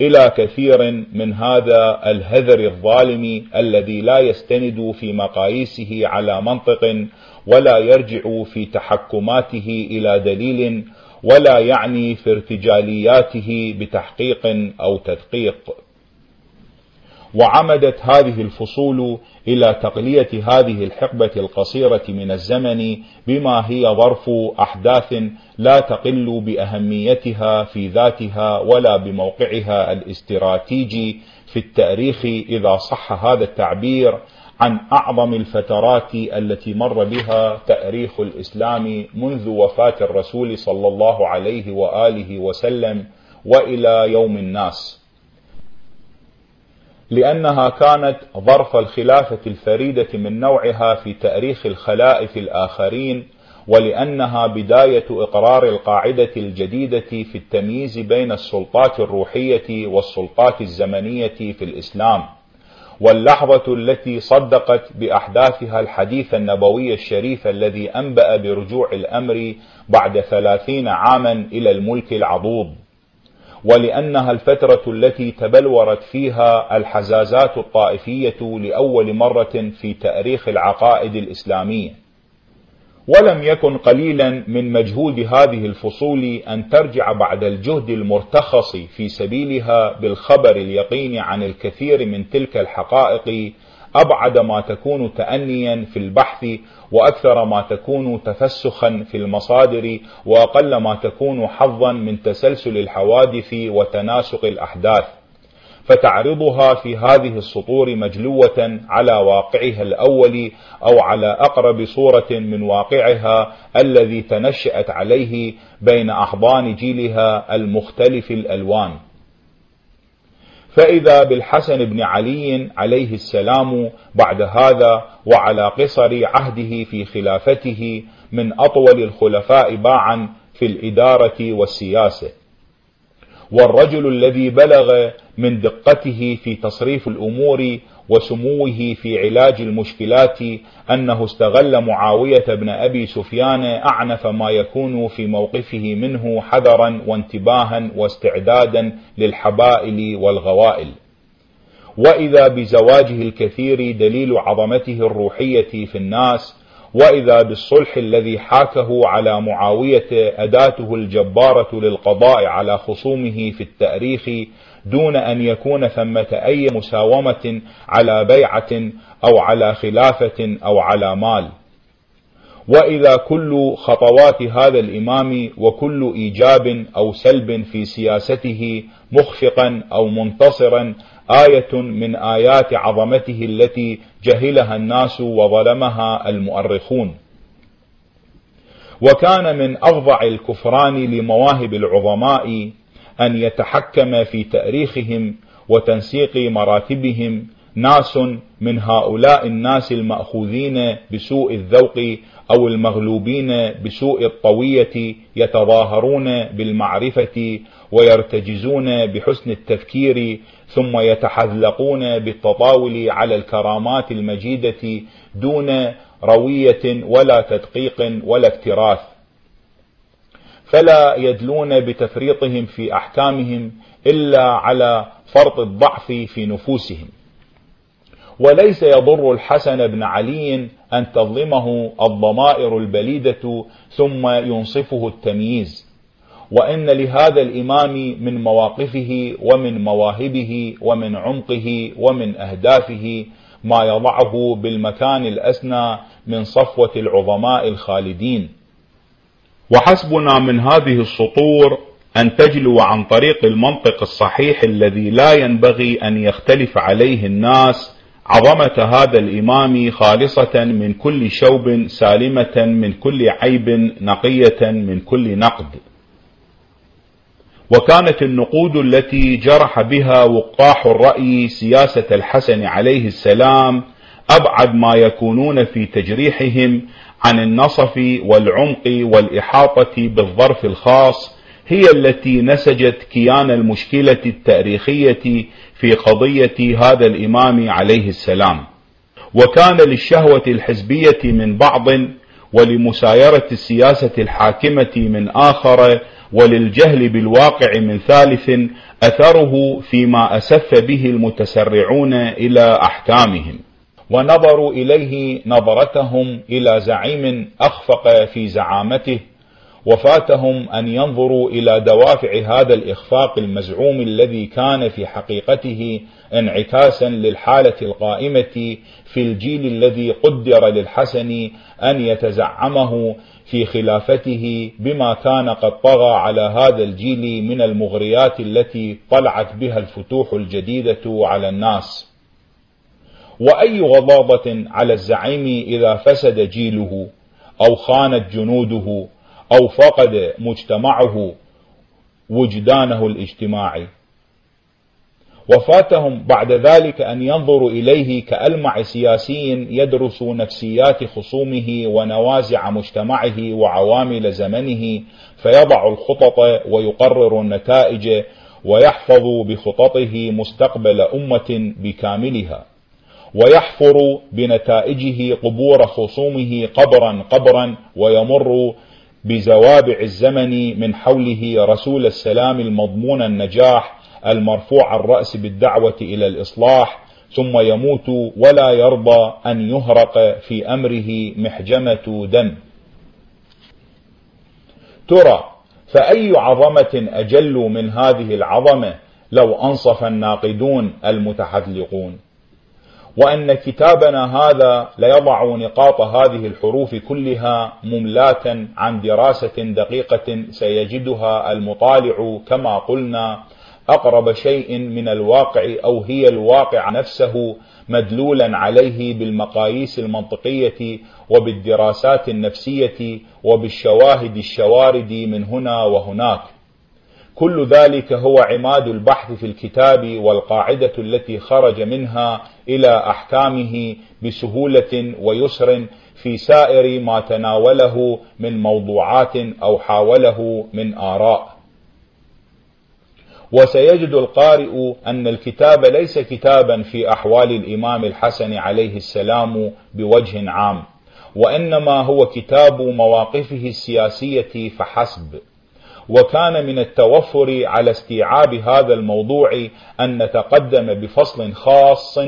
إلى كثير من هذا الهذر الظالم الذي لا يستند في مقاييسه على منطق ولا يرجع في تحكماته إلى دليل ولا يعني في ارتجالياته بتحقيق أو تدقيق. وعمدت هذه الفصول إلى تقلية هذه الحقبة القصيرة من الزمن بما هي ظرف أحداث لا تقل بأهميتها في ذاتها ولا بموقعها الاستراتيجي في التأريخ إذا صح هذا التعبير عن أعظم الفترات التي مر بها تأريخ الإسلام منذ وفاة الرسول صلى الله عليه وآله وسلم وإلى يوم الناس. لأنها كانت ظرف الخلافة الفريدة من نوعها في تأريخ الخلائف الآخرين ولأنها بداية إقرار القاعدة الجديدة في التمييز بين السلطات الروحية والسلطات الزمنية في الإسلام. واللحظة التي صدقت بأحداثها الحديث النبوي الشريف الذي أنبأ برجوع الأمر بعد ثلاثين عاما إلى الملك العضوض. ولأنها الفترة التي تبلورت فيها الحزازات الطائفية لأول مرة في تأريخ العقائد الإسلامية. ولم يكن قليلا من مجهود هذه الفصول أن ترجع بعد الجهد المرتخص في سبيلها بالخبر اليقين عن الكثير من تلك الحقائق أبعد ما تكون تأنيا في البحث وأكثر ما تكون تفسخا في المصادر وأقل ما تكون حظا من تسلسل الحوادث وتناسق الأحداث. فتعرضها في هذه السطور مجلوة على واقعها الأول أو على أقرب صورة من واقعها الذي تنشأت عليه بين أحضان جيلها المختلف الألوان. فإذا بالحسن بن علي عليه السلام بعد هذا وعلى قصر عهده في خلافته من أطول الخلفاء باعا في الإدارة والسياسة. والرجل الذي بلغ من دقته في تصريف الأمور وسموه في علاج المشكلات أنه استغل معاوية بن أبي سفيان أعنف ما يكون في موقفه منه حذرا وانتباها واستعدادا للحبائل والغوائل. وإذا بزواجه الكثير دليل عظمته الروحية في الناس وإذا بالصلح الذي حاكه على معاوية أداته الجبارة للقضاء على خصومه في التأريخ دون أن يكون ثمة أي مساومة على بيعة أو على خلافة أو على مال. وإذا كل خطوات هذا الإمام وكل إيجاب أو سلب في سياسته مخفقا أو منتصرا آية من آيات عظمته التي جهلها الناس وظلمها المؤرخون. وكان من أفظع الكفران لمواهب العظماء أن يتحكم في تأريخهم وتنسيق مراتبهم ناس من هؤلاء الناس المأخوذين بسوء الذوق أو المغلوبين بسوء الطوية يتظاهرون بالمعرفة ويرتجزون بحسن التفكير ثم يتحذلقون بالتطاول على الكرامات المجيدة دون روية ولا تدقيق ولا اكتراث. فلا يدلون بتفريطهم في أحكامهم إلا على فرط الضعف في نفوسهم. وليس يضر الحسن بن علي أن تظلمه الضمائر البليدة ثم ينصفه التمييز. وإن لهذا الإمام من مواقفه ومن مواهبه ومن عمقه ومن أهدافه ما يضعه بالمكان الأسنى من صفوة العظماء الخالدين. وحسبنا من هذه السطور أن تجلو عن طريق المنطق الصحيح الذي لا ينبغي أن يختلف عليه الناس عظمة هذا الإمام خالصة من كل شوب سالمة من كل عيب نقية من كل نقد. وكانت النقود التي جرح بها وقاح الرأي سياسة الحسن عليه السلام أبعد ما يكونون في تجريحهم عن النصف والعمق والإحاطة بالظرف الخاص هي التي نسجت كيان المشكلة التاريخية في قضية هذا الإمام عليه السلام. وكان للشهوة الحزبية من بعض ولمسايرة السياسة الحاكمة من آخر وللجهل بالواقع من ثالث أثره فيما أسف به المتسرعون إلى أحكامهم. ونظروا إليه نظرتهم إلى زعيم أخفق في زعامته وفاتهم أن ينظروا إلى دوافع هذا الإخفاق المزعوم الذي كان في حقيقته انعكاسا للحالة القائمة في الجيل الذي قدر للحسن أن يتزعمه في خلافته بما كان قد طغى على هذا الجيل من المغريات التي طلعت بها الفتوح الجديدة على الناس. وأي غضاضة على الزعيم إذا فسد جيله أو خانت جنوده أو فقد مجتمعه وجدانه الاجتماعي. وفاتهم بعد ذلك أن ينظروا إليه كألمع سياسي يدرس نفسيات خصومه ونوازع مجتمعه وعوامل زمنه فيضع الخطط ويقرر النتائج ويحفظ بخططه مستقبل أمة بكاملها ويحفر بنتائجه قبور خصومه قبرا قبرا ويمر بزوابع الزمن من حوله رسول السلام المضمون النجاح المرفوع الرأس بالدعوة إلى الإصلاح ثم يموت ولا يرضى أن يهرق في أمره محجمة دم. ترى فأي عظمة أجل من هذه العظمة لو أنصف الناقدون المتحذلقون وأن كتابنا هذا ليضع نقاط هذه الحروف كلها مملاة عن دراسة دقيقة سيجدها المطالع كما قلنا أقرب شيء من الواقع أو هي الواقع نفسه مدلولا عليه بالمقاييس المنطقية وبالدراسات النفسية وبالشواهد الشوارد من هنا وهناك. كل ذلك هو عماد البحث في الكتاب والقاعدة التي خرج منها إلى أحكامه بسهولة ويسر في سائر ما تناوله من موضوعات أو حاوله من آراء. وسيجد القارئ أن الكتاب ليس كتابا في أحوال الإمام الحسن عليه السلام بوجه عام وإنما هو كتاب مواقفه السياسية فحسب. وكان من التوفر على استيعاب هذا الموضوع أن نتقدم بفصل خاص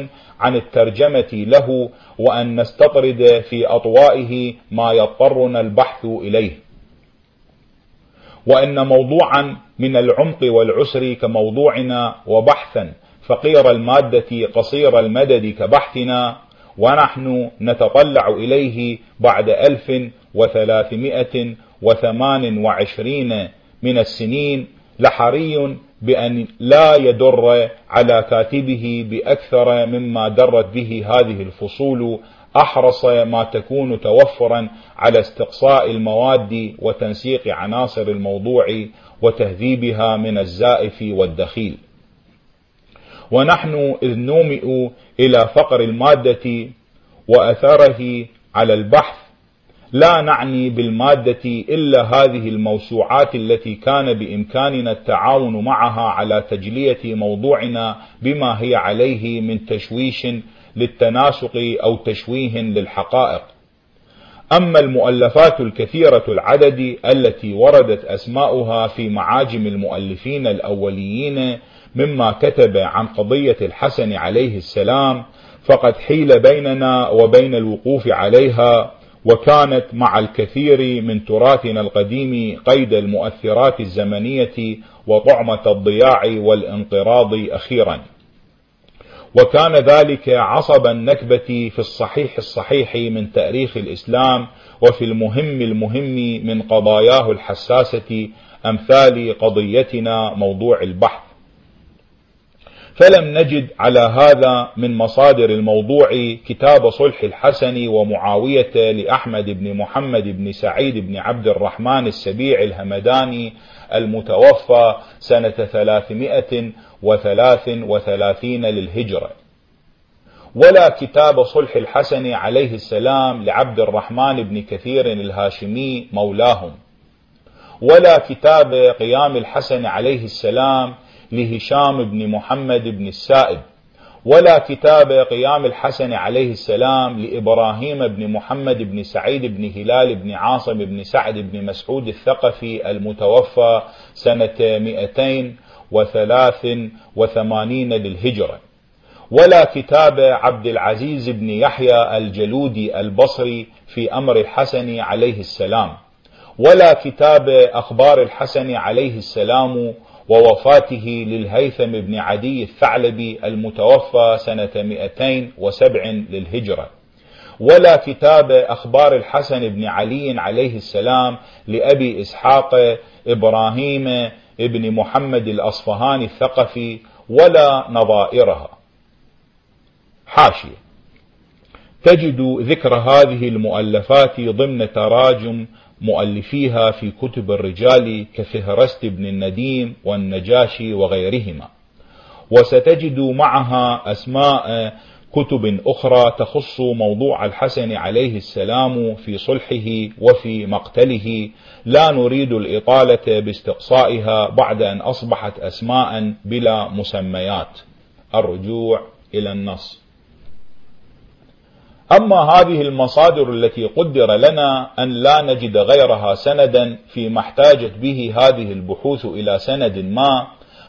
عن الترجمة له وأن نستطرد في أطوائه ما يضطرنا البحث إليه. وأن موضوعا من العمق والعسر كموضوعنا وبحثا فقير المادة قصير المدد كبحثنا ونحن نتطلع إليه بعد ألف وثلاثمائة وثمان وعشرين من السنين. لحري بأن لا يدر على كاتبه بأكثر مما درت به هذه الفصول أحرص ما تكون توفرا على استقصاء المواد وتنسيق عناصر الموضوع وتهذيبها من الزائف والدخيل. ونحن إذ نومئ إلى فقر المادة وأثره على البحث لا نعني بالمادة إلا هذه الموسوعات التي كان بإمكاننا التعاون معها على تجلية موضوعنا بما هي عليه من تشويش للتناسق أو تشويه للحقائق. أما المؤلفات الكثيرة العدد التي وردت أسماؤها في معاجم المؤلفين الأوليين مما كتب عن قضية الحسن عليه السلام فقد حيل بيننا وبين الوقوف عليها وكانت مع الكثير من تراثنا القديم قيد المؤثرات الزمنية وطعمة الضياع والانقراض أخيرا. وكان ذلك عصب النكبة في الصحيح الصحيح من تأريخ الإسلام وفي المهم المهم من قضاياه الحساسة أمثال قضيتنا موضوع البحث. فلم نجد على هذا من مصادر الموضوع كتاب صلح الحسن ومعاوية لأحمد بن محمد بن سعيد بن عبد الرحمن السبيع الهمداني المتوفى سنة ثلاثمائة وثلاث وثلاثين للهجرة. ولا كتاب صلح الحسن عليه السلام لعبد الرحمن بن كثير الهاشمي مولاهم. ولا كتاب قيام الحسن عليه السلام لهشام بن محمد بن السائب ولا كتاب قيام الحسن عليه السلام لإبراهيم بن محمد بن سعيد بن هلال بن عاصم بن سعد بن مسعود الثقفي المتوفى سنة 283 للهجرة. ولا كتاب عبد العزيز بن يحيى الجلودي البصري في أمر الحسن عليه السلام. ولا كتاب أخبار الحسن عليه السلام ووفاته للهيثم بن عدي الثعلبي المتوفى سنة 207 للهجرة. ولا كتاب أخبار الحسن بن علي عليه السلام لأبي إسحاق إبراهيم ابن محمد الأصفهاني الثقفي ولا نظائرها. حاشية. تجد ذكر هذه المؤلفات ضمن تراجم مؤلفيها في كتب الرجال كفهرست بن النديم والنجاشي وغيرهما. وستجد معها أسماء كتب أخرى تخص موضوع الحسن عليه السلام في صلحه وفي مقتله. لا نريد الإطالة باستقصائها بعد أن أصبحت أسماء بلا مسميات. الرجوع إلى النص. أما هذه المصادر التي قدر لنا أن لا نجد غيرها سندا فيما احتاجت به هذه البحوث إلى سند ما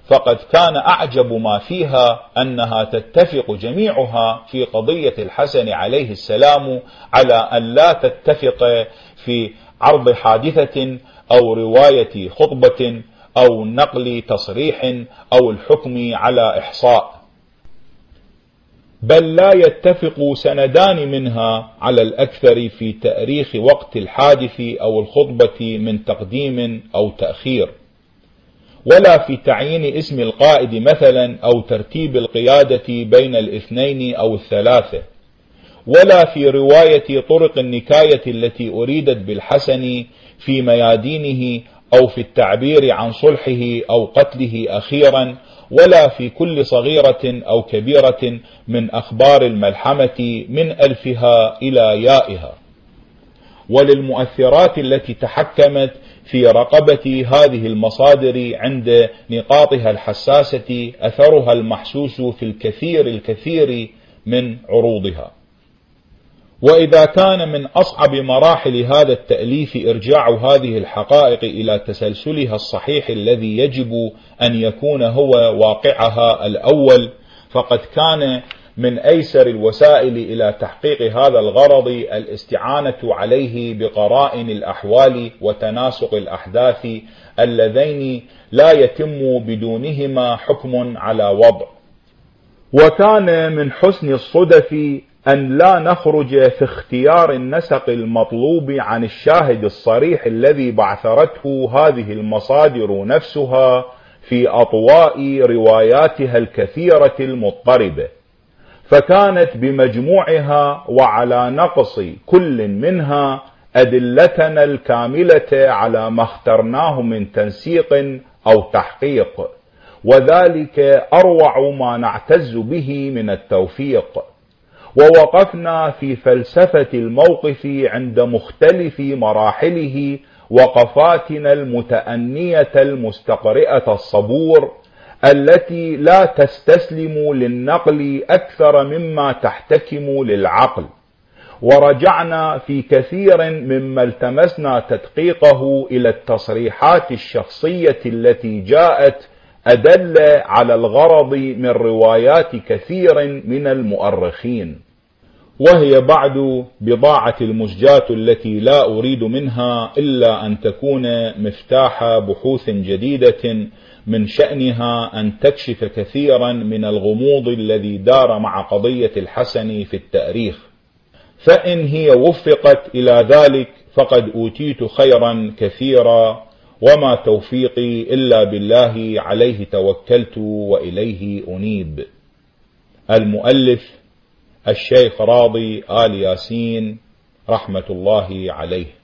فقد كان أعجب ما فيها أنها تتفق جميعها في قضية الحسن عليه السلام على أن لا تتفق في عرض حادثة أو رواية خطبة أو نقل تصريح أو الحكم على إحصاء. بل لا يتفق سندان منها على الأكثر في تأريخ وقت الحادث أو الخطبة من تقديم أو تأخير. ولا في تعيين اسم القائد مثلا أو ترتيب القيادة بين الاثنين أو الثلاثة. ولا في رواية طرق النكاية التي أريدت بالحسن في ميادينه أو في التعبير عن صلحه أو قتله أخيرا ولا في كل صغيرة أو كبيرة من أخبار الملحمة من ألفها إلى يائها. وللمؤثرات التي تحكمت في رقبة هذه المصادر عند نقاطها الحساسة أثرها المحسوس في الكثير الكثير من عروضها. وإذا كان من أصعب مراحل هذا التأليف إرجاع هذه الحقائق إلى تسلسلها الصحيح الذي يجب أن يكون هو واقعها الأول فقد كان من أيسر الوسائل إلى تحقيق هذا الغرض الاستعانة عليه بقرائن الأحوال وتناسق الأحداث اللذين لا يتم بدونهما حكم على وضع. وكان من حسن الصدف أن لا نخرج في اختيار النسق المطلوب عن الشاهد الصريح الذي بعثرته هذه المصادر نفسها في أطواء رواياتها الكثيرة المضطربة. فكانت بمجموعها وعلى نقص كل منها أدلتنا الكاملة على ما اخترناه من تنسيق أو تحقيق. وذلك أروع ما نعتز به من التوفيق. ووقفنا في فلسفة الموقف عند مختلف مراحله وقفاتنا المتأنية المستقرئة الصبور التي لا تستسلم للنقل أكثر مما تحتكم للعقل. ورجعنا في كثير مما التمسنا تدقيقه إلى التصريحات الشخصية التي جاءت أدل على الغرض من روايات كثير من المؤرخين. وهي بعد بضاعة المزجاة التي لا أريد منها إلا أن تكون مفتاح بحوث جديدة من شأنها أن تكشف كثيرا من الغموض الذي دار مع قضية الحسن في التأريخ. فإن هي وفقت إلى ذلك فقد أوتيت خيرا كثيرا وما توفيقي إلا بالله عليه توكلت وإليه أنيب. المؤلف الشيخ راضي آل ياسين رحمة الله عليه.